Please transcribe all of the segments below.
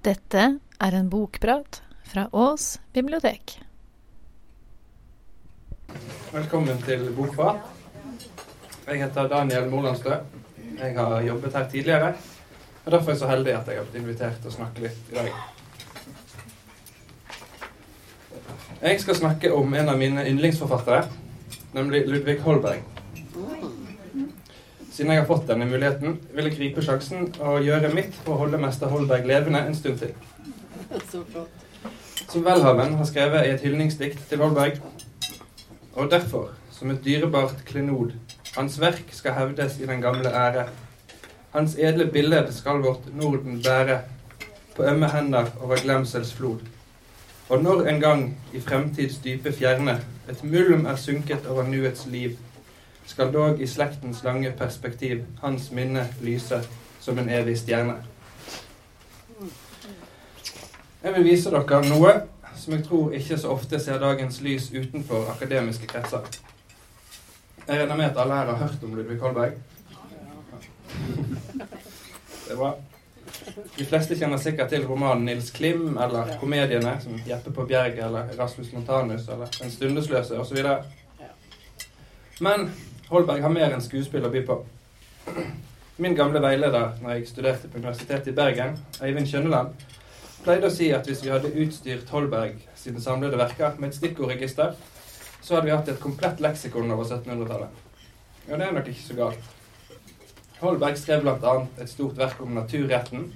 Dette er en bokprat fra Ås bibliotek. Velkommen til Bokprat. Jeg heter Daniel Molandstø. Jeg har jobbet her tidligere. og Derfor er jeg så heldig at jeg har blitt invitert til å snakke litt i dag. Jeg skal snakke om en av mine yndlingsforfattere, nemlig Ludvig Holberg. Siden jeg har fått denne muligheten, vil jeg gripe sjansen og gjøre mitt for å holde mester Holberg levende en stund til. Som Welhaven har skrevet i et hyldningsdikt til Holberg. Og derfor, som et dyrebart klenod, hans verk skal hevdes i den gamle ære. Hans edle billed skal vårt Norden bære, på ømme hender over glemsels flod. Og når en gang i fremtids dype fjerne et mulm er sunket over nuets liv, skal dog i slektens lange perspektiv hans minne lyse som en evig stjerne. Jeg vil vise dere noe som jeg tror ikke så ofte ser dagens lys utenfor akademiske kretser. Jeg regner med at alle her har hørt om Ludvig Holberg. Det er bra. De fleste kjenner sikkert til romanen 'Nils Klim' eller komediene som 'Jeppe på Bjerget' eller 'Rasmus Montanus' eller 'Den stundesløse' osv. Men Holberg har mer enn skuespill å by på. Min gamle veileder når jeg studerte på Universitetet i Bergen, Eivind Kjønneland, pleide å si at hvis vi hadde utstyrt Holberg sine samlede verker med et stikkordregister, så hadde vi hatt et komplett leksikon over 1700-tallet. Og det er nok ikke så galt. Holberg skrev bl.a. et stort verk om naturretten.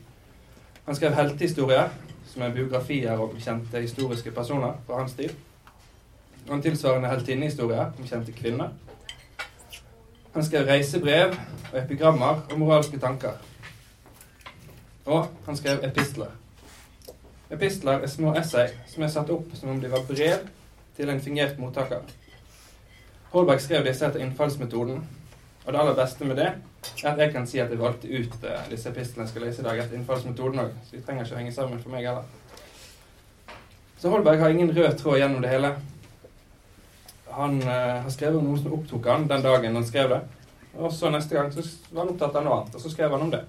Han skrev heltehistorier, som er biografier om kjente historiske personer fra hans tid. Og en tilsvarende heltinnehistorie om kjente kvinner. Han skrev reisebrev og epigrammer og moralske tanker. Og han skrev epistler. Epistler er små essay som er satt opp som om de var brev til en fingert mottaker. Holberg skrev disse etter innfallsmetoden, og det aller beste med det er at jeg kan si at jeg valgte ut disse epistlene jeg skal lese i dag, etter innfallsmetoden òg, så de trenger ikke å henge sammen for meg heller. Så Holberg har ingen rød tråd gjennom det hele. Han uh, har skrevet om noe som opptok han den dagen han skrev det, og så neste gang så var han opptatt av noe annet, og så skrev han om det.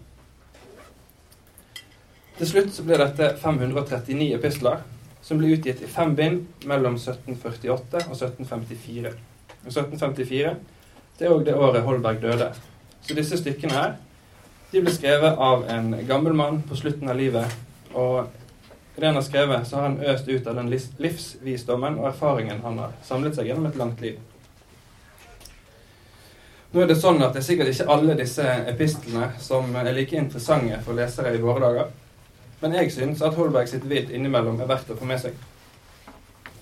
Til slutt så ble dette 539 epistler, som ble utgitt i fem bind mellom 1748 og 1754. Og 1754 det er òg det året Holberg døde. Så disse stykkene her de ble skrevet av en gammel mann på slutten av livet. Og i det han har skrevet, så har han øst ut av den livsvisdommen og erfaringen han har samlet seg gjennom et langt liv. Nå er det sånn at det er sikkert ikke alle disse epistlene som er like interessante for lesere i våre dager. Men jeg syns at Holberg sitt vidd innimellom er verdt å få med seg.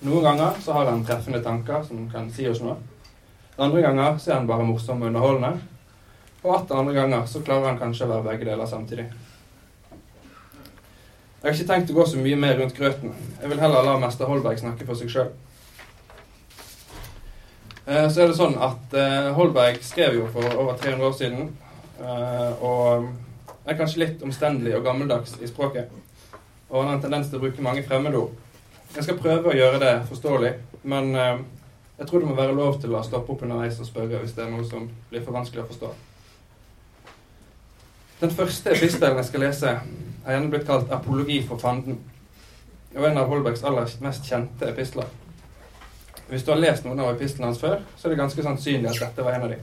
Noen ganger så har han treffende tanker som kan si oss noe. Andre ganger så er han bare morsom og underholdende. Og atter andre ganger så klarer han kanskje å være begge deler samtidig. Jeg har ikke tenkt å gå så mye mer rundt grøten. Jeg vil heller la mester Holberg snakke for seg sjøl. Så er det sånn at Holberg skrev jo for over 300 år siden. Og er kanskje litt omstendelig og gammeldags i språket. Og han har en tendens til å bruke mange fremmedord. Jeg skal prøve å gjøre det forståelig, men jeg tror det må være lov til å stoppe opp underveis og spørre hvis det er noe som blir for vanskelig å forstå. Den første epistelen jeg skal lese, har gjerne blitt kalt 'Apologi for fanden'. Og en av Holbergs aller mest kjente epistler. Hvis du har lest noen av epistlene hans før, så er det ganske sannsynlig at dette var en av dem.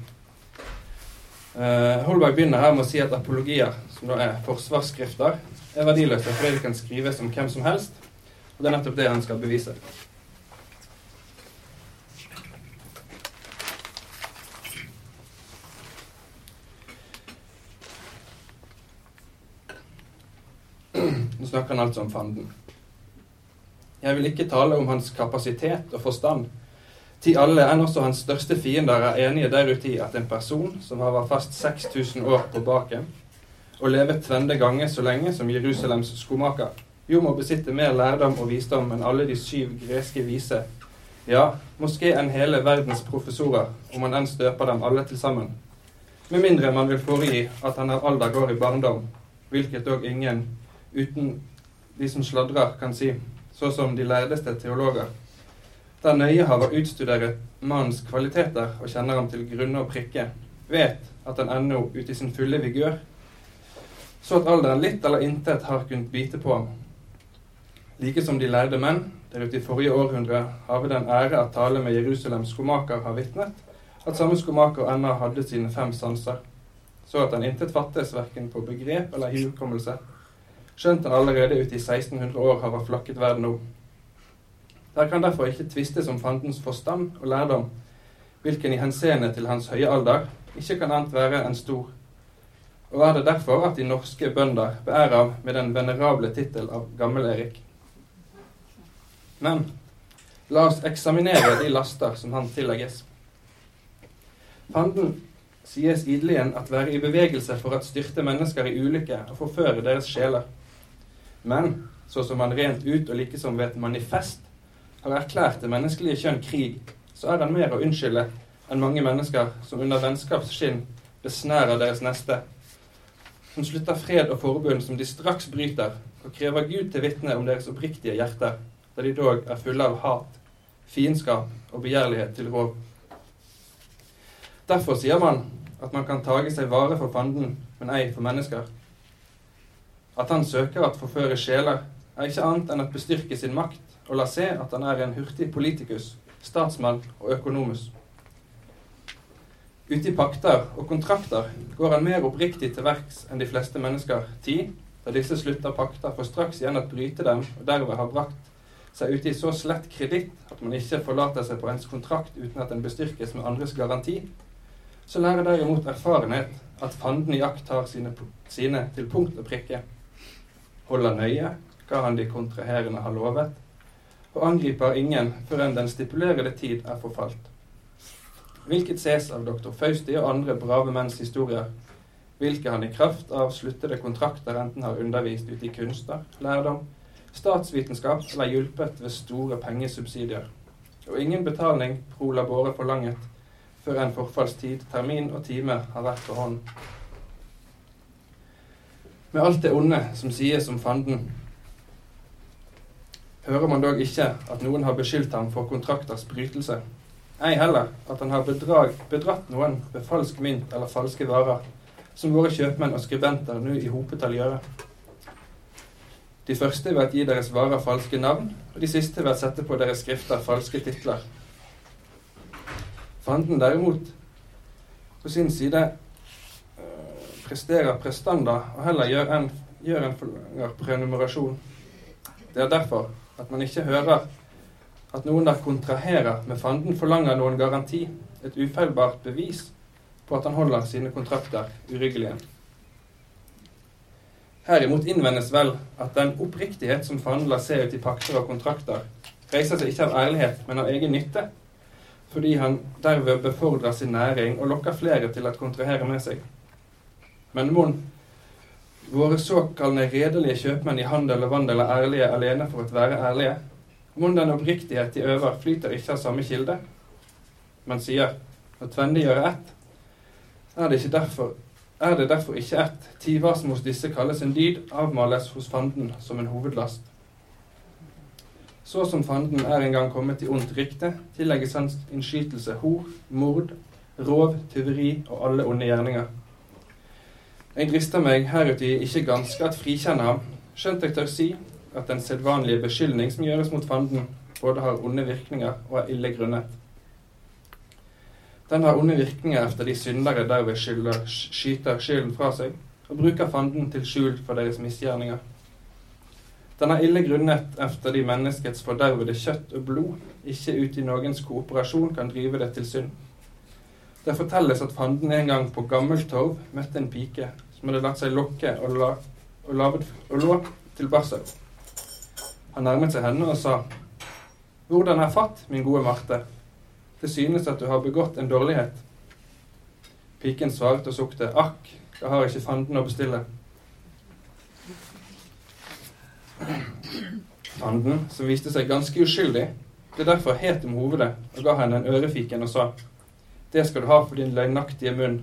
Uh, Holberg begynner her med å si at apologier, som da er forsvarsskrifter, er verdiløse fordi de kan skrives om hvem som helst. Og det er nettopp det han skal bevise. Nå snakker han altså om fanden. Jeg vil ikke tale om hans kapasitet og forstand. Til alle enn også hans største fiender er enige deruti at en person som har vært fast 6000 år på baken, og levet tvende ganger så lenge som Jerusalems skomaker, jo må besitte mer lærdom og visdom enn alle de syv greske vise, ja, moské enn hele verdens professorer, om man enn støper dem alle til sammen. Med mindre man vil foregi at han av alder går i barndom, hvilket dog ingen uten de som sladrer, kan si, så som de lærdeste teologer. Der vært utstudert mannens kvaliteter og kjenner ham til grunne og prikke, vet at han ennå ute i sin fulle vigør så at alderen litt eller intet har kunnet bite på ham. Like som de lærde menn der ute i forrige århundre har vi den ære at tale med Jerusalems skomaker har vitnet, at samme skomaker ennå hadde sine fem sanser, så at han intet fattes verken på begrep eller hukommelse, skjønt han allerede ute i 1600 år har flakket verden om. Der kan derfor ikke tvistes om fandens forstand og lærdom, hvilken i henseende til hans høye alder ikke kan annet være enn stor. Og er det derfor at de norske bønder beærer ham med den venerable tittel av Gammel-Erik. Men la oss eksaminere de laster som han tillegges. Fanden sies idelig igjen at være i bevegelse for at styrte mennesker i ulykke og forføre deres sjeler. Men så som han rent ut og likesom ved et manifest har erklært det menneskelige kjønn krig, så er han mer å unnskylde enn mange mennesker som under vennskapsskinn besnærer deres neste, som slutter fred og forbund som de straks bryter, og krever Gud til vitne om deres oppriktige hjerter, da de dog er fulle av hat, fiendskap og begjærlighet til rov. Derfor sier man at man kan tage seg vare for fanden, men ei for mennesker. At han søker at forføre sjeler, er ikke annet enn at bestyrke sin makt og la se at han er en hurtig politikus, statsmann og økonomus. Ute i pakter og kontrakter går han mer oppriktig til verks enn de fleste mennesker. tid, da disse slutter pakter, for straks igjen å bryte dem, og derved har brakt seg ute i så slett kreditt at man ikke forlater seg på ens kontrakt uten at den bestyrkes med andres garanti, så lærer derimot erfarenhet at fanden i akt tar sine, sine til punkt og prikke, holder nøye hva han de kontraherende har lovet, og angriper ingen før enn den stipulerede tid er forfalt. Hvilket ses av doktor Fausti og andre brave menns historier, hvilke han i kraft av sluttede kontrakter enten har undervist ute i kunster, lærdom, statsvitenskap eller hjulpet ved store pengesubsidier. Og ingen betaling pro labore forlanget før en forfallstid, termin og time har vært på hånd. Med alt det onde som sies om fanden, hører man dog ikke at noen har beskyldt ham for kontrakters brytelse. Ei heller at han har bedrag, bedratt noen ved falsk mynt eller falske varer, som våre kjøpmenn og skribenter nå i hopetall gjør. De første ved å gi deres varer falske navn, og de siste ved å sette på deres skrifter falske titler. Fanden derimot, på sin side, presterer prestanda og heller gjør en, gjør en prenumerasjon. Det er derfor at man ikke hører at noen der kontraherer med fanden forlanger noen garanti, et ufeilbart bevis på at han holder sine kontrakter uryggelige. Herimot innvendes vel at den oppriktighet som fanden lar se ut i pakter og kontrakter, reiser seg ikke av ærlighet, men av egen nytte, fordi han derved befordrer sin næring og lokker flere til å kontrahere med seg. Men mon våre såkalte redelige kjøpmenn i handel og vandel er ærlige alene for å være ærlige? Mon den oppriktighet de øver, flyter ikke av samme kilde? men sier tvende gjør ett, er det, derfor, er det derfor ikke ett. Tivasen hos disse kalles en dyd, avmales hos fanden som en hovedlast. Så som fanden er en gang kommet i ondt rykte, tillegges hans innskytelse hor, mord, rov, tyveri og alle onde gjerninger. Jeg drister meg heruti ikke ganske at frikjenne ham, skjønt jeg tør si at den sedvanlige beskyldning som gjøres mot fanden, både har onde virkninger og er ille grunnet. Den har onde virkninger efter de syndere derved skylder, skyter skylden fra seg, og bruker fanden til skjul for deres misgjerninger. Den er ille grunnet efter de menneskets fordervede kjøtt og blod, ikke ut i noens kooperasjon kan drive det til synd. Det fortelles at fanden en gang på Gammeltorv møtte en pike som hadde latt seg lokke og, la, og, lå til barsel. Han nærmet seg henne og sa, Hvordan er fatt, min gode Marte? Det synes at du har begått en dårlighet. Piken svarte og sukte, Akk, jeg har ikke fanden å bestille. Fanden, som viste seg ganske uskyldig, ble derfor het om hovedet og ga henne en ørefiken og sa:" Det skal du ha for din løgnaktige munn.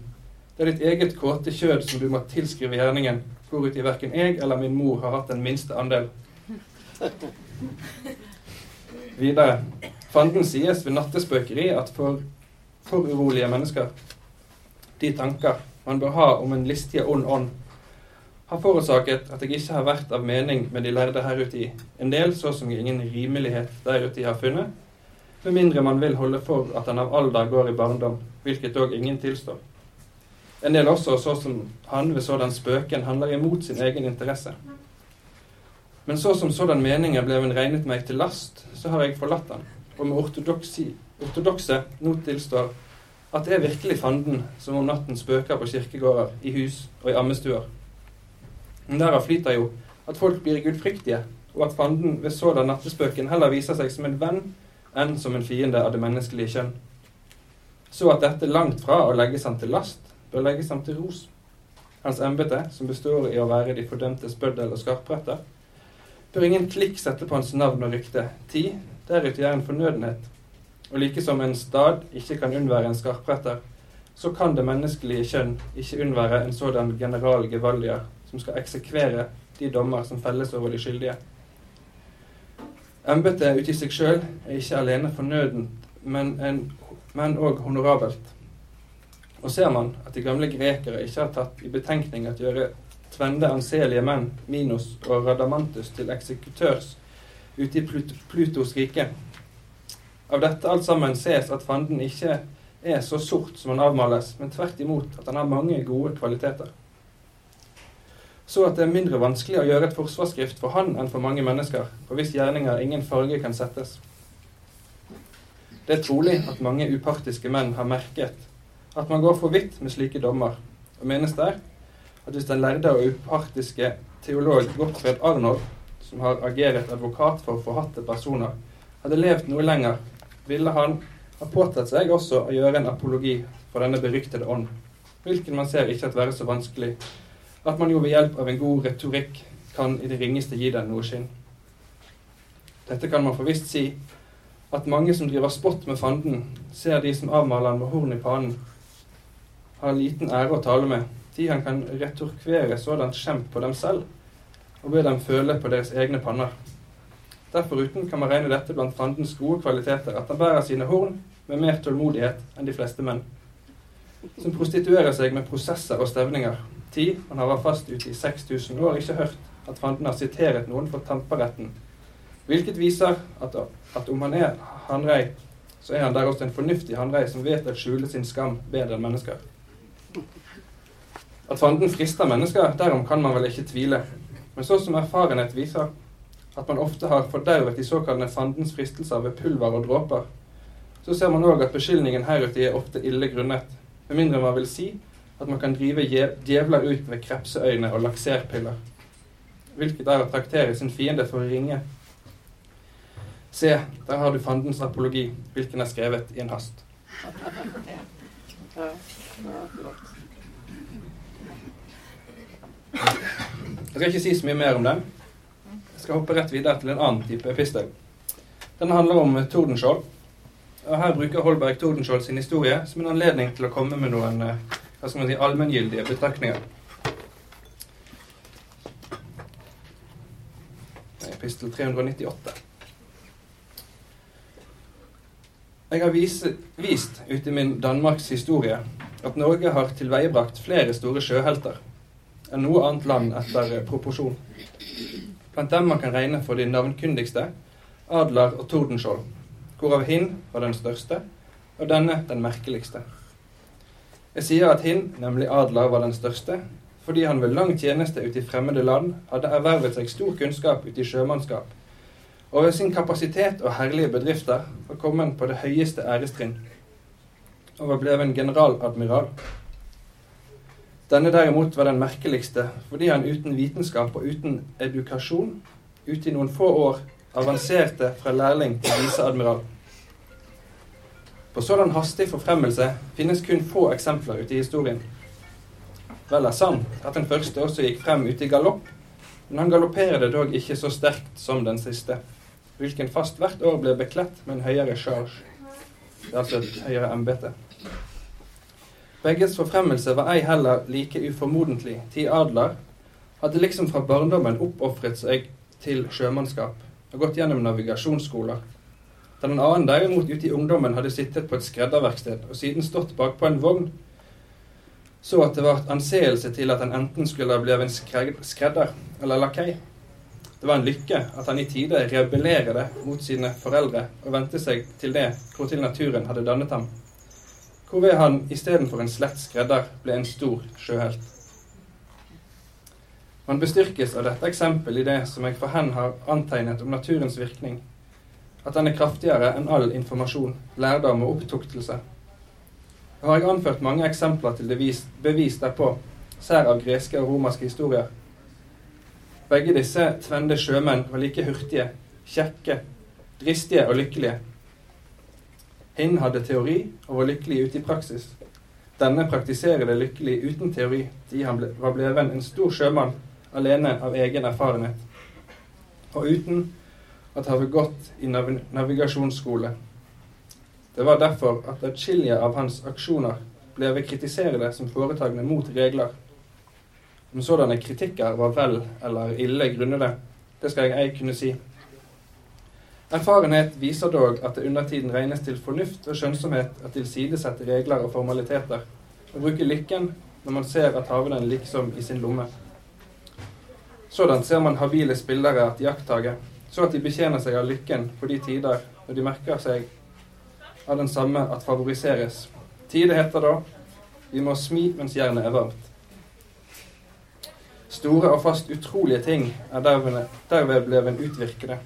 Det er ditt eget kåte kjød som du må tilskrive gjerningen, hvoruti verken jeg eller min mor har hatt den minste andel. Videre. Fanden sies ved nattespøkeri at for forurolige mennesker de tanker man bør ha om en listige ond ånd, har forårsaket at jeg ikke har vært av mening med de lærde her ute i, en del så som ingen rimelighet der ute i har funnet, med mindre man vil holde for at han av alder går i barndom, hvilket dog ingen tilstår. En del også så som han ved sådan spøken handler imot sin egen interesse. Men så som sådan meninger ble hun regnet meg til last, så har jeg forlatt han, og med ortodoksi, ortodokse nå tilstår at det er virkelig fanden som om natten spøker på kirkegårder, i hus og i ammestuer. Men derav flyter jo at folk blir gudfryktige, og at fanden ved sådan nattespøken heller viser seg som en venn enn som en fiende av det menneskelige kjønn. Så at dette langt fra å legges ham til last, bør legges ham til ros. Hans embete, som består i å være de fordømtes bøddel og skarpretter, bør ingen klikk sette på hans navn og rykte. Ti, deruti er en fornødenhet. Og like som en stad ikke kan unnvære en skarpretter, så kan det menneskelige kjønn ikke unnvære en sådan general gevaldier som skal eksekvere de dommer som felles over de skyldige. Embetet ute i seg sjøl er ikke alene fornødent, men òg honorabelt. Og ser man at de gamle grekere ikke har tatt i betenkning at gjøre tvende anselige menn, Minos og Radamantus, til eksekutørs ute i Plut Plutos rike. Av dette alt sammen ses at fanden ikke er så sort som han avmales, men tvert imot at han har mange gode kvaliteter så at det er mindre vanskelig å gjøre et forsvarsskrift for han enn for mange mennesker, på hvis gjerninger ingen farge kan settes. Det er trolig at mange upartiske menn har merket at man går for vidt med slike dommer, og menes der at hvis den lærde og upartiske teolog Gottfred Arnold, som har ageret advokat for forhatte personer, hadde levd noe lenger, ville han ha påtatt seg også å gjøre en apologi for denne beryktede ånd, hvilken man ser ikke at være så vanskelig at man jo ved hjelp av en god retorikk kan i det ringeste gi den noe skinn. Dette kan man forvisst si, at mange som driver spott med fanden, ser de som avmaler han med horn i panen, har liten ære å tale med, de han kan retorkvere sådant skjemt på dem selv, og be dem føle på deres egne panner. Derforuten kan man regne dette blant fandens gode kvaliteter, at han bærer sine horn med mer tålmodighet enn de fleste menn, som prostituerer seg med prosesser og stevninger, tid, han har vært fast ute i 6000 år, ikke hørt at fanden har siteret noen for tamperetten. Hvilket viser at, at om han er hanrei, så er han der også en fornuftig hanrei som vet å skjule sin skam bedre enn mennesker. At fanden frister mennesker, derom kan man vel ikke tvile. Men så som erfarenhet viser at man ofte har fordervet de såkalte fandens fristelser ved pulver og dråper, så ser man òg at beskyldningen heruti er ofte ille grunnet, med mindre man vil si at man kan drive djevler ut med krepseøyne og lakserpiller, hvilket er å traktere sin fiende for å ringe. Se, der har du fandens apologi, hvilken er skrevet i en hast. Jeg skal ikke si så mye mer om den. Jeg skal hoppe rett videre til en annen type epistel. Den handler om Tordenskjold. Og Her bruker Holberg Tordenskjold sin historie som en anledning til å komme med noen eh, hva skal man si, allmenngyldige betraktninger. Epistel 398. Jeg har vist, vist ut i min Danmarks historie at Norge har tilveiebrakt flere store sjøhelter enn noe annet land etter proporsjon. Blant dem man kan regne for de navnkundigste Adler og Tordenskjold, hvorav Hind var den største, og denne den merkeligste. Jeg sier at Hind, nemlig Adler, var den største, fordi han ved lang tjeneste ute i fremmede land hadde ervervet seg stor kunnskap ute i sjømannskap, og ved sin kapasitet og herlige bedrifter var kommet på det høyeste ærestrinn, og var blevet en generaladmiral. Denne derimot var den merkeligste, fordi han uten vitenskap og uten edukasjon, ute i noen få år, avanserte fra lærling til viseadmiral. På sådan hastig forfremmelse finnes kun få eksempler ute i historien. Vel er sant at den første også gikk frem ute i galopp, men han galopperte dog ikke så sterkt som den siste, hvilken fast hvert år ble bekledt med en høyere charge. Det er altså et høyere embete. Begges forfremmelse var ei heller like uformodentlig. Ti adler hadde liksom fra barndommen oppofret seg til sjømannskap og gått gjennom navigasjonsskoler den annen derimot ute i ungdommen hadde sittet på et skredderverksted og siden stått bakpå en vogn så at det var anseelse til at han enten skulle ha blitt en skredder eller lakei. Det var en lykke at han i tide rebellerte mot sine foreldre og vendte seg til det hvortil naturen hadde dannet ham, hvorved han istedenfor en slett skredder ble en stor sjøhelt. Man bestyrkes av dette eksempel i det som jeg for hen har antegnet om naturens virkning, at den er kraftigere enn all informasjon, lærdom og opptuktelse. Jeg har jeg anført mange eksempler til bevis, derpå, sær av greske og romerske historier. Begge disse tvende sjømenn var like hurtige, kjekke, dristige og lykkelige. Hinn hadde teori og var lykkelig ute i praksis. Denne praktiserer det lykkelig uten teori, til han ble, var blevet en stor sjømann alene av egen erfarenhet, og uten at ha gått i nav navigasjonsskole. Det var derfor at atskillige av hans aksjoner ble kritisert som foretagende mot regler. Om sådanne kritikker var vel eller ille grunnede, det skal jeg ei kunne si. Erfarenhet viser dog at det undertiden regnes til fornuft og skjønnsomhet å tilsidesette regler og formaliteter, og bruke lykken når man ser at havnen liksom i sin lomme. Sådan ser man habile spillere at iakttage, så at de betjener seg av lykken på de tider når de merker seg av den samme at favoriseres. Tide heter da vi må smi mens jernet er varmt. Store og fast utrolige ting er derved, derved blevet utvirkede.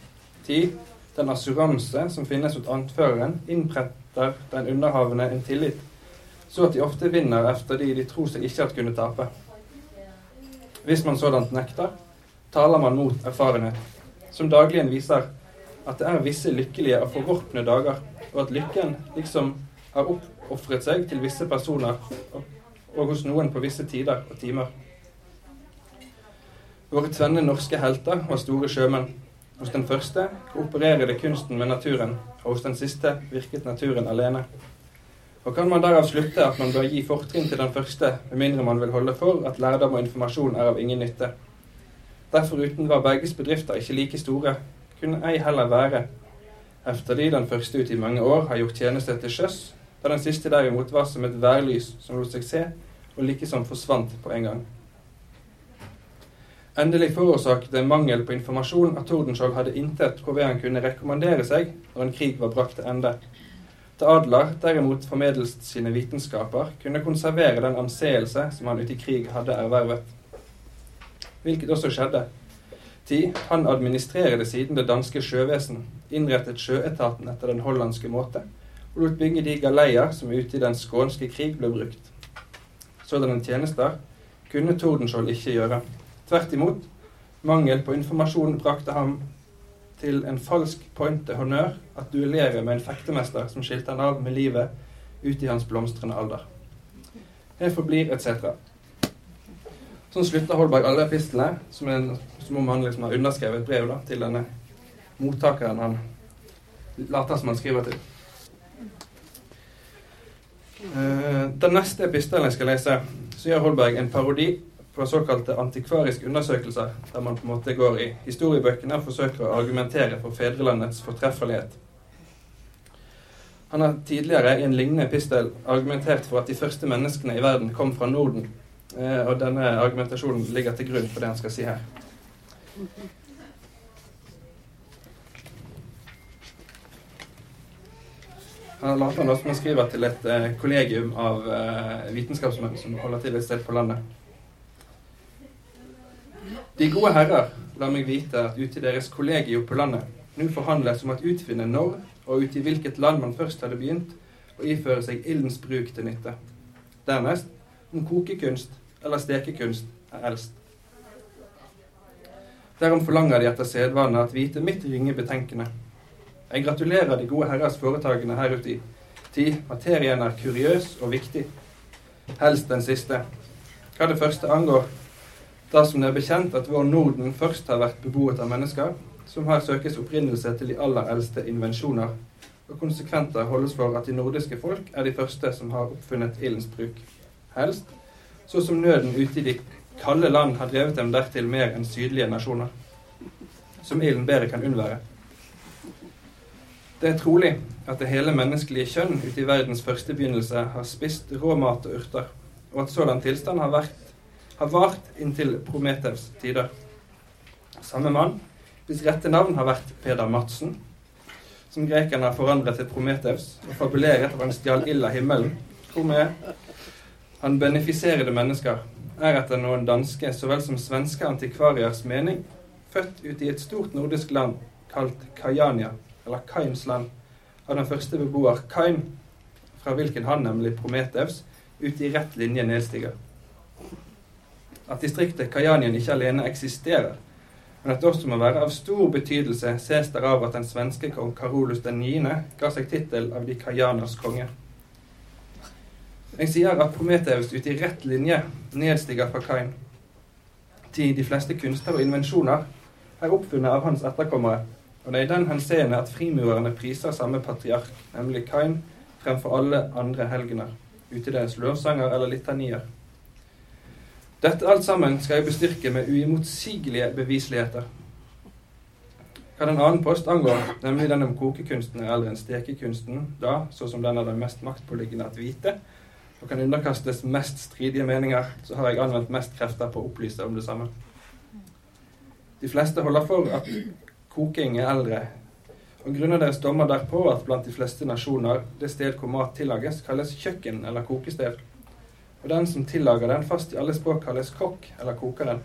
Tid, den assuranse som finnes hos anføreren, innpretter den underhavende en tillit, så at de ofte vinner efter de de tror seg ikke at kunne tape. Hvis man sådant nekter, taler man mot erfarenhet, som dagligen viser at det er visse lykkelige og forvorpne dager, og at lykken liksom har oppofret seg til visse personer og hos noen på visse tider og timer. Våre tvenne norske helter var store sjømenn. Hos den første opererer det kunsten med naturen, og hos den siste virket naturen alene. Og kan man derav slutte at man bør gi fortrinn til den første, med mindre man vil holde for at lærdom og informasjon er av ingen nytte. Derforuten var begges bedrifter ikke like store, kunne ei heller være, efter de den første ut i mange år har gjort tjeneste til sjøs, da den siste derimot var som et værlys som lot seg se, og likesom forsvant på en gang. Endelig forårsaket det mangel på informasjon at Tordenskjold hadde intet hvorved han kunne rekommandere seg når en krig var brakt til ende. Da Adler derimot formeddelst sine vitenskaper kunne konservere den anseelse som han ute i krig hadde ervervet hvilket også skjedde. 10. han administrerte siden det danske sjøvesen, innrettet sjøetaten etter den hollandske måte, og lot bygge de galeier som ute i den skånske krig ble brukt. Sådanne tjenester kunne Tordenskjold ikke gjøre. Tvert imot, mangel på informasjon brakte ham til en falsk pointe honnør at duellere med en fektemester som skilte han av med livet ute i hans blomstrende alder. Her forblir etc. Sånn slutter Holberg alle epistlene, som, en, som om han liksom har underskrevet et brev da, til denne mottakeren han later som han skriver til. Uh, den neste epistelen jeg skal lese, så gjør Holberg en parodi på såkalte antikvariske undersøkelser, der man på en måte går i historiebøkene og forsøker å argumentere for fedrelandets fortreffelighet. Han har tidligere i en lignende epistel argumentert for at de første menneskene i verden kom fra Norden Eh, og denne argumentasjonen ligger til grunn for det han skal si her. Han later han som han skriver til et eh, kollegium av eh, vitenskapsmenn som holder til et sted på landet. De gode herrer, la meg vite at ute i deres kollegium på landet nå forhandles om å utfinne når og ut i hvilket land man først hadde begynt å iføre seg ildens bruk til nytte. Dernest om kokekunst eller stekekunst er eldst. Derom forlanger de etter sedvane at vite mitt ringe betenkende. Jeg gratulerer de gode herrers foretakene her uti. Ti, materien er kuriøs og viktig. Helst den siste. Hva det første angår, da som det er bekjent at vår Norden først har vært beboet av mennesker, som har søkes opprinnelse til de aller eldste invensjoner, og konsekventer holdes for at de nordiske folk er de første som har oppfunnet ildens bruk. Helst så som nøden ute i de kalde land har drevet dem dertil mer enn sydlige nasjoner, som ilden bedre kan unnvære. Det er trolig at det hele menneskelige kjønn ute i verdens første begynnelse har spist rå mat og urter, og at sådan tilstand har, vært, har vart inntil Prometevs tider. Samme mann, hvis rette navn har vært Peder Madsen, som grekerne har forandret til Prometevs, og fabulerer at han stjal ild av himmelen, hvormed han benefiserede mennesker, er etter noen danske så vel som svenske antikvariers mening født ut i et stort nordisk land kalt Kajania, eller Kaims land, av den første beboer Kaim, fra hvilken han, nemlig Prometeus, ut i rett linje nedstiger. At distriktet Kajanien ikke alene eksisterer, men at det også må være av stor betydelse, ses derav at den svenske kong Karolus 9. ga seg tittel av de kajaners konge. Jeg sier at Prometheus ute i rett linje nedstiger fra Kain. Til de fleste kunster og invensjoner er oppfunnet av hans etterkommere, og det er i den henseende at frimurerne priser samme patriark, nemlig Kain, fremfor alle andre helgener, ute deres lovsanger eller litanier. Dette alt sammen skal jeg bestyrke med uimotsigelige bevisligheter. Hva den annen post angår, nemlig den om kokekunsten er eldre enn stekekunsten, da, så som den er den mest maktpåliggende at vite, og kan underkastes mest stridige meninger, så har jeg anvendt mest krefter på å opplyse om det samme. De fleste holder for at koking er eldre, og grunner deres dommer derpå at blant de fleste nasjoner det sted hvor mat tillages, kalles kjøkken eller kokested og den som tillager den fast i alle språk, kalles kokk eller kokeren.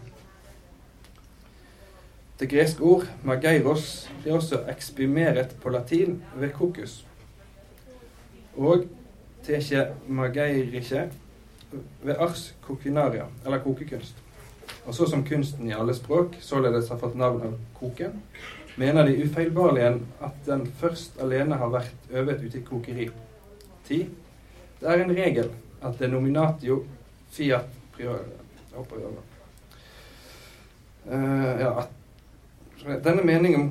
Det greske ord mageiros blir også eksprimeret på latin ved kokus. Og teke mageiriche ved ars kokinaria, eller kokekunst. Og så som kunsten i alle språk således har fått navn av koken, mener de ufeilbarlige at den først alene har vært øvet ute i kokeri. 10. Det er en regel at denominatio fiat prior uh, ja, at denne meningen om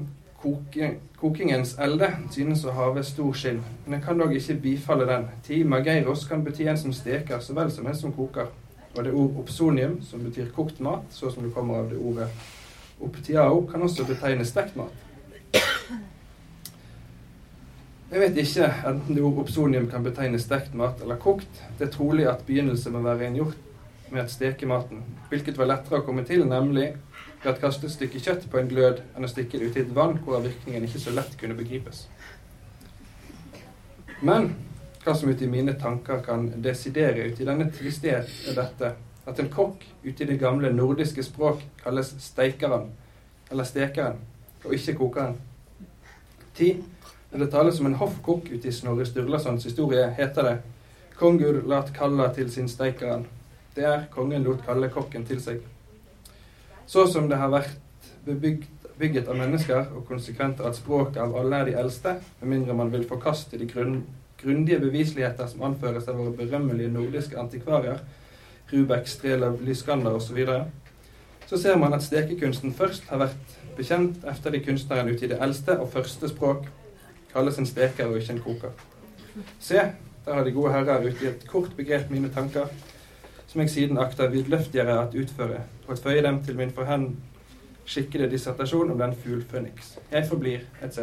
kokingens elde synes å have stor skinn, men en kan dog ikke bifalle den. Ti mageiros kan bety en som steker så vel som en som koker. Og det ord opsonium, som betyr kokt mat, så som det kommer av det ordet optiao, kan også betegne stekt mat. Jeg vet ikke enten det ord opsonium kan betegne stekt mat eller kokt. Det er trolig at begynnelse må være rengjort med å steke maten, hvilket var lettere å komme til, nemlig ved å kaste et stykke kjøtt på en glød enn å stikke det ut i et vann hvorav virkningen ikke så lett kunne begripes. Men hva som uti mine tanker kan desidere uti denne tristhet, er dette at en kokk ute i det gamle nordiske språk kalles steikeren, eller stekeren, og ikke kokeren. Ti, når det tales om en hoffkokk ute i Snorre Sturlasons historie, heter det Kongur lat kalla til sin steikeren. Det er kongen lot kalle kokken til seg. Så som det har vært bebygget av mennesker, og konsekvent at språket av alle er de eldste, med mindre man vil forkaste de grunn, grundige bevisligheter som anføres av våre berømmelige nordiske antikvarier, Rubek, Strelov, Lyskander osv., så, så ser man at stekekunsten først har vært bekjent efter de kunstneren ute i det eldste og første språk, kalles en steker og ikke en koker. Se, der har de gode herrer ute i et kort begrep mine tanker, som jeg siden akter vidløftigere at utføre, og at føye dem til min forhen skikkede dissertasjon om den fugl føniks. Jeg forblir, etc.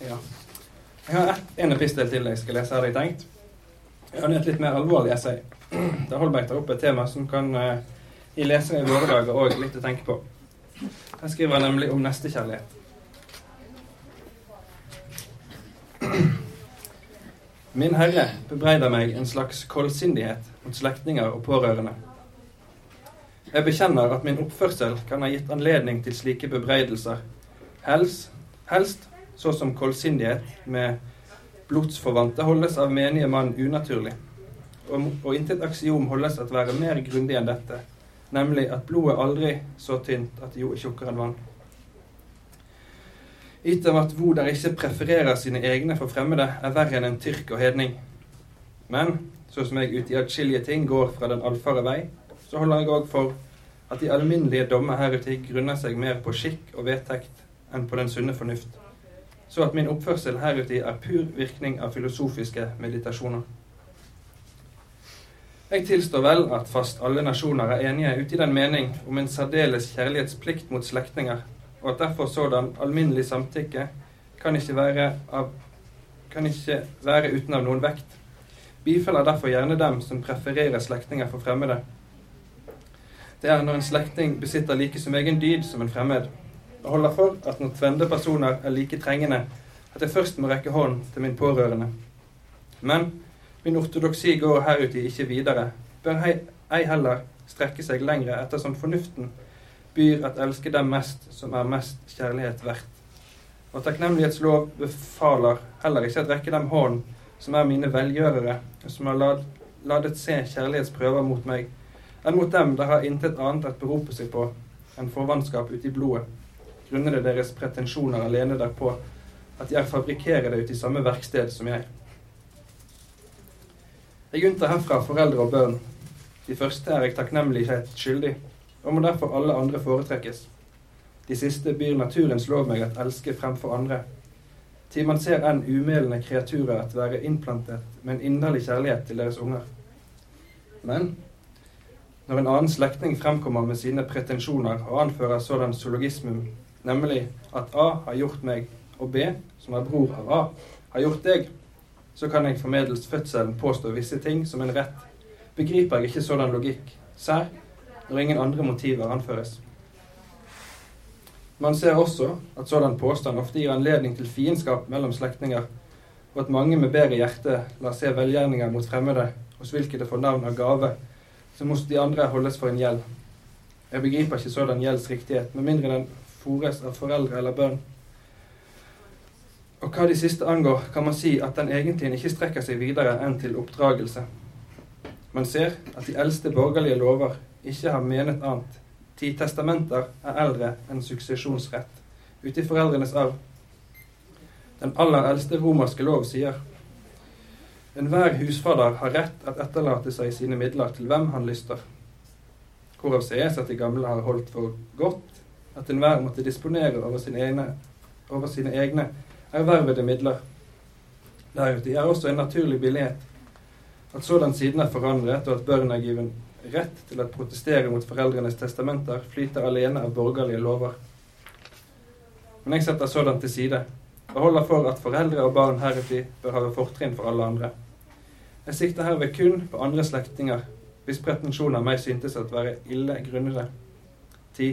Ja. Jeg har en epistel til jeg skal lese, hadde jeg tenkt. Jeg har et litt mer alvorlig essay der Holberg tar opp et tema som kan gi lesere i våre dager òg litt å tenke på. Her skriver han nemlig om nestekjærlighet. Min Herre bebreider meg en slags koldsindighet mot slektninger og pårørende. Jeg bekjenner at min oppførsel kan ha gitt anledning til slike bebreidelser, helst, helst så som koldsindighet med blodsforvante holdes av menige mann unaturlig og, og intet aksiom holdes at være mer grundig enn dette, nemlig at blodet aldri så tynt at det jo er tjukkere enn vann. Etter at hvor ikke prefererer sine egne for fremmede, er verre enn en tyrk og hedning. Men så som jeg uti atskillige ting går fra den allfare vei, så holder jeg òg for at de alminnelige dommer heruti grunner seg mer på skikk og vedtekt enn på den sunne fornuft, så at min oppførsel heruti er pur virkning av filosofiske meditasjoner. Jeg tilstår vel at fast alle nasjoner er enige ute i den mening om en særdeles kjærlighetsplikt mot slektninger, og at derfor sådan alminnelig samtykke kan ikke være, av, kan ikke være uten av noen vekt. Bifeller derfor gjerne dem som prefererer slektninger for fremmede. Det er når en slektning besitter like som egen dyd som en fremmed, og holder for at når tvende personer er like trengende, at jeg først må rekke hånd til min pårørende. Men min ortodoksi går heruti ikke videre, bør ei heller strekke seg lengre ettersom fornuften byr at elske dem mest som er mest kjærlighet verdt. Og takknemlighetslov befaler heller ikke at rekke dem hånd som er mine velgjørere, som har lad, ladet se kjærlighetsprøver mot meg, enn mot dem der har intet annet å berope seg på enn forvannskap ute i blodet, grunnet deres pretensjoner alene derpå, at de er fabrikkerede ute i samme verksted som jeg. Jeg unntar herfra foreldre og børn. De første er jeg takknemlighet skyldig, og må derfor alle andre foretrekkes. De siste byr naturens lov meg at elske fremfor andre. Til man ser enn umelende kreaturer at være innplantet med en inderlig kjærlighet til deres unger. Men når en annen slektning fremkommer med sine pretensjoner og anfører sådan zoologismum, nemlig at A har gjort meg, og B, som er bror av A, har gjort deg, så kan jeg formedels fødselen påstå visse ting som en rett. Begriper jeg ikke sådan logikk, sær når ingen andre motiver anføres. Man ser også at sådan påstand ofte gir anledning til fiendskap mellom slektninger, og at mange med bedre hjerte lar se velgjerninger mot fremmede, hos hvilke det får navn av gave, som hos de andre holdes for en gjeld. Jeg begriper ikke sådan gjelds riktighet, med mindre den fores av foreldre eller bønn. Og hva de siste angår, kan man si at den egentlig ikke strekker seg videre enn til oppdragelse. Man ser at de eldste borgerlige lover ikke har menet annet Ti testamenter er eldre enn suksesjonsrett, ute i foreldrenes arv. Den aller eldste romerske lov sier enhver husfader har rett at etterlate seg sine midler til hvem han lyster. Hvorav sies at de gamle har holdt for godt at enhver måtte disponere over sine egne, over sine egne ervervede midler. Deruti er også en naturlig billighet at sådan siden er forandret, og at børn er given rett til å protestere mot foreldrenes testamenter flyter alene av borgerlige lover. Men jeg setter sådan til side, og holder for at foreldre og barn heretter bør ha fortrinn for alle andre. Jeg sikter herved kun på andre slektninger, hvis pretensjoner meg syntes at være ille grunnede. 10.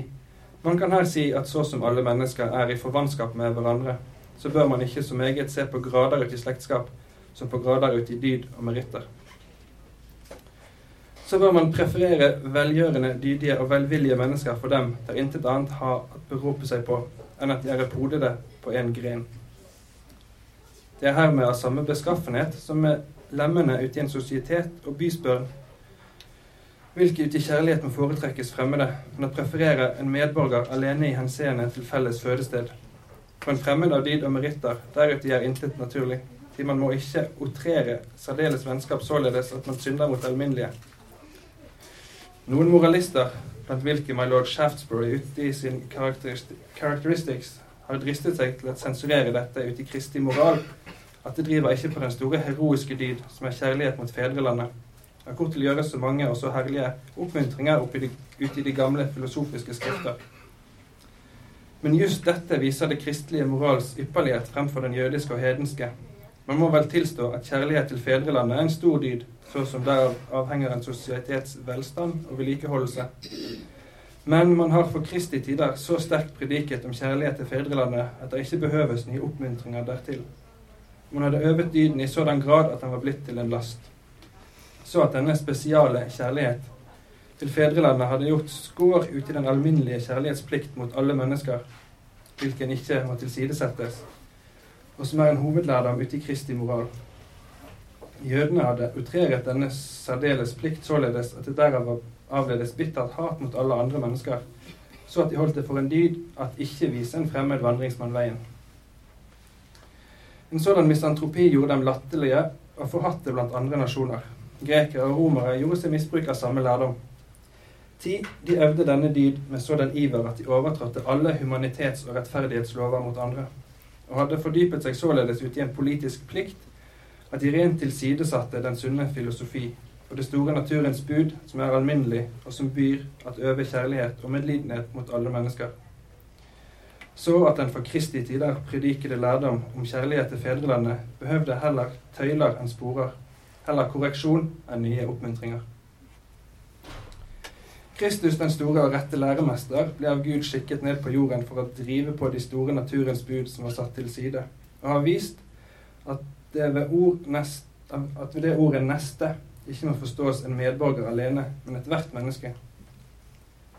Man kan her si at så som alle mennesker er i forvannskap med hverandre, så bør man ikke så meget se på grader ut i slektskap som på grader ut i dyd og meritter så bør man preferere velgjørende, dydige og velvillige mennesker for dem der intet annet har å berope seg på enn at de er podede på en gren. Det er hermed av samme beskaffenhet som med lemmene ute i en sosietet og bysbørn, hvilke i kjærlighet må foretrekkes fremmede, men å preferere en medborger alene i henseende til felles fødested. For en fremmed av dyd og meritter, deruti er intet naturlig, til man må ikke outrere særdeles vennskap således at man synder mot alminnelige. Noen moralister, blant hvilke my lord Shaftesbury ute i sin characteristics har dristet seg til å sensurere dette ut i kristig moral, at det driver ikke på den store heroiske dyd som er kjærlighet mot fedrelandet. Kort til å gjøre så mange og så herlige oppmuntringer ute i, de gamle filosofiske skrifter. Men just dette viser det kristelige morals ypperlighet fremfor den jødiske og hedenske. Man må vel tilstå at kjærlighet til fedrelandet er en stor dyd, så som derav avhenger en sosietets velstand og vedlikeholdelse. Men man har for Kristi tider så sterkt prediket om kjærlighet til fedrelandet at det ikke behøves nye oppmuntringer dertil. Man hadde øvet dyden i sådan grad at den var blitt til en last. Så at denne spesiale kjærlighet til fedrelandet hadde gjort skår ut i den alminnelige kjærlighetsplikt mot alle mennesker, hvilken ikke må tilsidesettes, og som er en hovedlærdom uti i Kristi moral. Jødene hadde utreret denne særdeles plikt således at det derav var avledes bittert hat mot alle andre mennesker, så at de holdt det for en dyd at ikke vise en fremmed vandringsmann veien. En sådan misantropi gjorde dem latterlige og forhatte blant andre nasjoner. Grekere og romere gjorde seg misbruk av samme lærdom. Ti, de øvde denne dyd med sådan iver at de overtrådte alle humanitets- og rettferdighetslover mot andre, og hadde fordypet seg således ut i en politisk plikt at de rent tilsidesatte den sunne filosofi og det store naturens bud, som er alminnelig, og som byr at øve kjærlighet og medlidenhet mot alle mennesker. så at den for Kristi tider predikede lærdom om kjærlighet til fedrelandet behøvde heller tøyler enn sporer, heller korreksjon enn nye oppmuntringer. Kristus, den store og rette læremester, ble av Gud skikket ned på jorden for å drive på de store naturens bud som var satt til side, og har vist at det ved, ord nest, at ved det ordet 'neste' ikke må forstås en medborger alene, men ethvert menneske.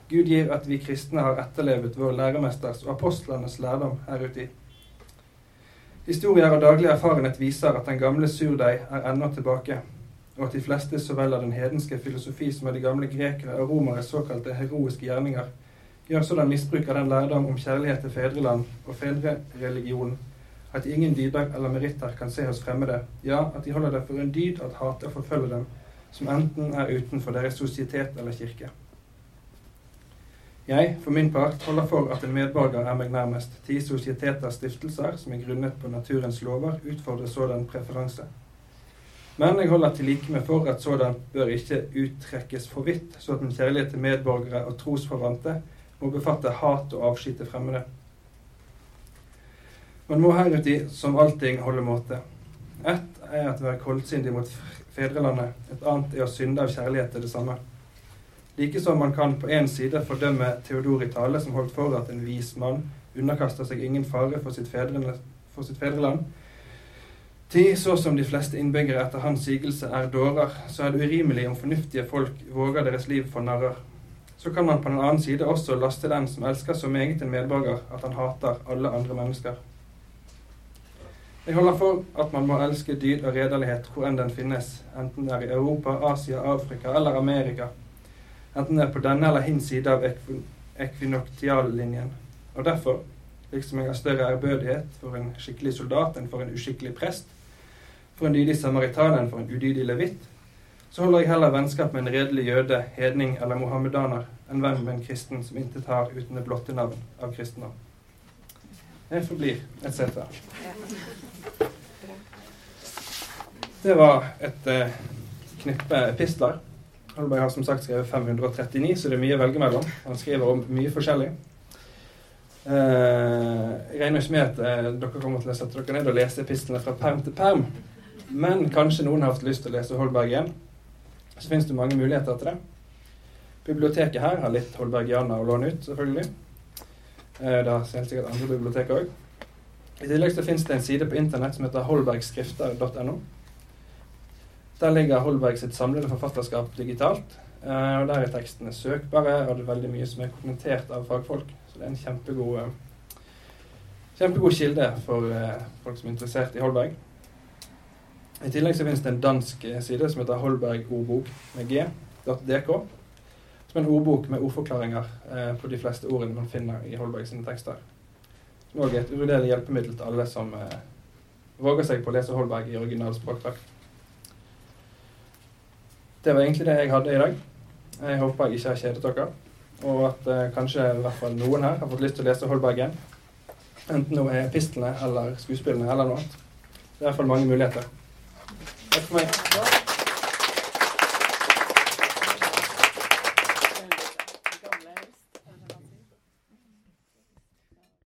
Gud gir at vi kristne har etterlevet vår læremesters og apostlenes lærdom her ute i. Historier og daglig erfarenhet viser at den gamle surdeig er ennå tilbake, og at de fleste så vel av den hedenske filosofi som av de gamle grekere og romeres såkalte heroiske gjerninger gjør sådan misbruk av den lærdom om kjærlighet til fedreland og fedrereligion at ingen dyder eller meritter kan se hos fremmede, ja, at de holder det for en dyd at hate og forfølge dem, som enten er utenfor deres sosietet eller kirke. Jeg, for min part, holder for at en medborger er meg nærmest, ti sosieteters stiftelser som er grunnet på naturens lover, utfordrer sådan preferanse. Men jeg holder til like med for at sådan bør ikke uttrekkes for vidt, så at en kjærlighet til medborgere og trosforvante må befatte hat og avsky til fremmede. Man må heruti som allting holde måte. Ett er at være koldsindig mot fedrelandet, et annet er å synde av kjærlighet til det samme. Likesom man kan på én side fordømme Theodor i tale, som holdt for at en vis mann underkaster seg ingen fare for sitt, fedrene, for sitt fedreland. Ti, så som de fleste innbyggere etter hans sigelse er dårer, så er det urimelig om fornuftige folk våger deres liv for narrer. Så kan man på den annen side også laste den som elsker så meget en medborger at han hater alle andre mennesker. Jeg holder for at man må elske dyd og redelighet hvor enn den finnes, enten det er i Europa, Asia, Afrika eller Amerika, enten det er på denne eller hin side av ekvinoktiallinjen. Og derfor, liksom jeg har større ærbødighet for en skikkelig soldat enn for en uskikkelig prest, for en dydig samaritan enn for en udydig levitt, så holder jeg heller vennskap med en redelig jøde, hedning eller mohammedaner enn venn med en kristen som intet har uten det blotte navn av kristendom. Jeg forblir, etc. Det var et eh, knippe epistler. Holberg har som sagt skrevet 539, så det er mye å velge mellom. Han skriver om mye forskjellig. Eh, jeg regner ikke med at eh, dere kommer til å sette dere ned og lese epistlene fra perm til perm. Men kanskje noen har hatt lyst til å lese Holberg igjen. Så finnes det mange muligheter til det. Biblioteket her har litt Holbergianer å låne ut, selvfølgelig. Eh, det har helt sikkert andre biblioteker òg. I tillegg så finnes det en side på internett som heter holbergskrifter.no. Der ligger Holberg sitt samlede forfatterskap digitalt. Eh, og Der er tekstene søkbare, og det er veldig mye som er kommentert av fagfolk. Så det er en kjempegod, eh, kjempegod kilde for folk som er interessert i Holberg. I tillegg så finnes det en dansk side som heter Holberg ordbok med g.dk. Som er en ordbok med ordforklaringer på de fleste ordene man finner i Holberg sine tekster. Som òg er et uvurderlig hjelpemiddel til alle som eh, våger seg på å lese Holberg i original språkdrakt. Det var egentlig det jeg hadde i dag. Jeg håper jeg ikke har kjedet dere. Og at eh, kanskje i hvert fall noen her har fått lyst til å lese Holberg igjen. Enten nå er pistlene eller skuespillene eller noe annet. Det er i hvert fall mange muligheter. Takk for meg.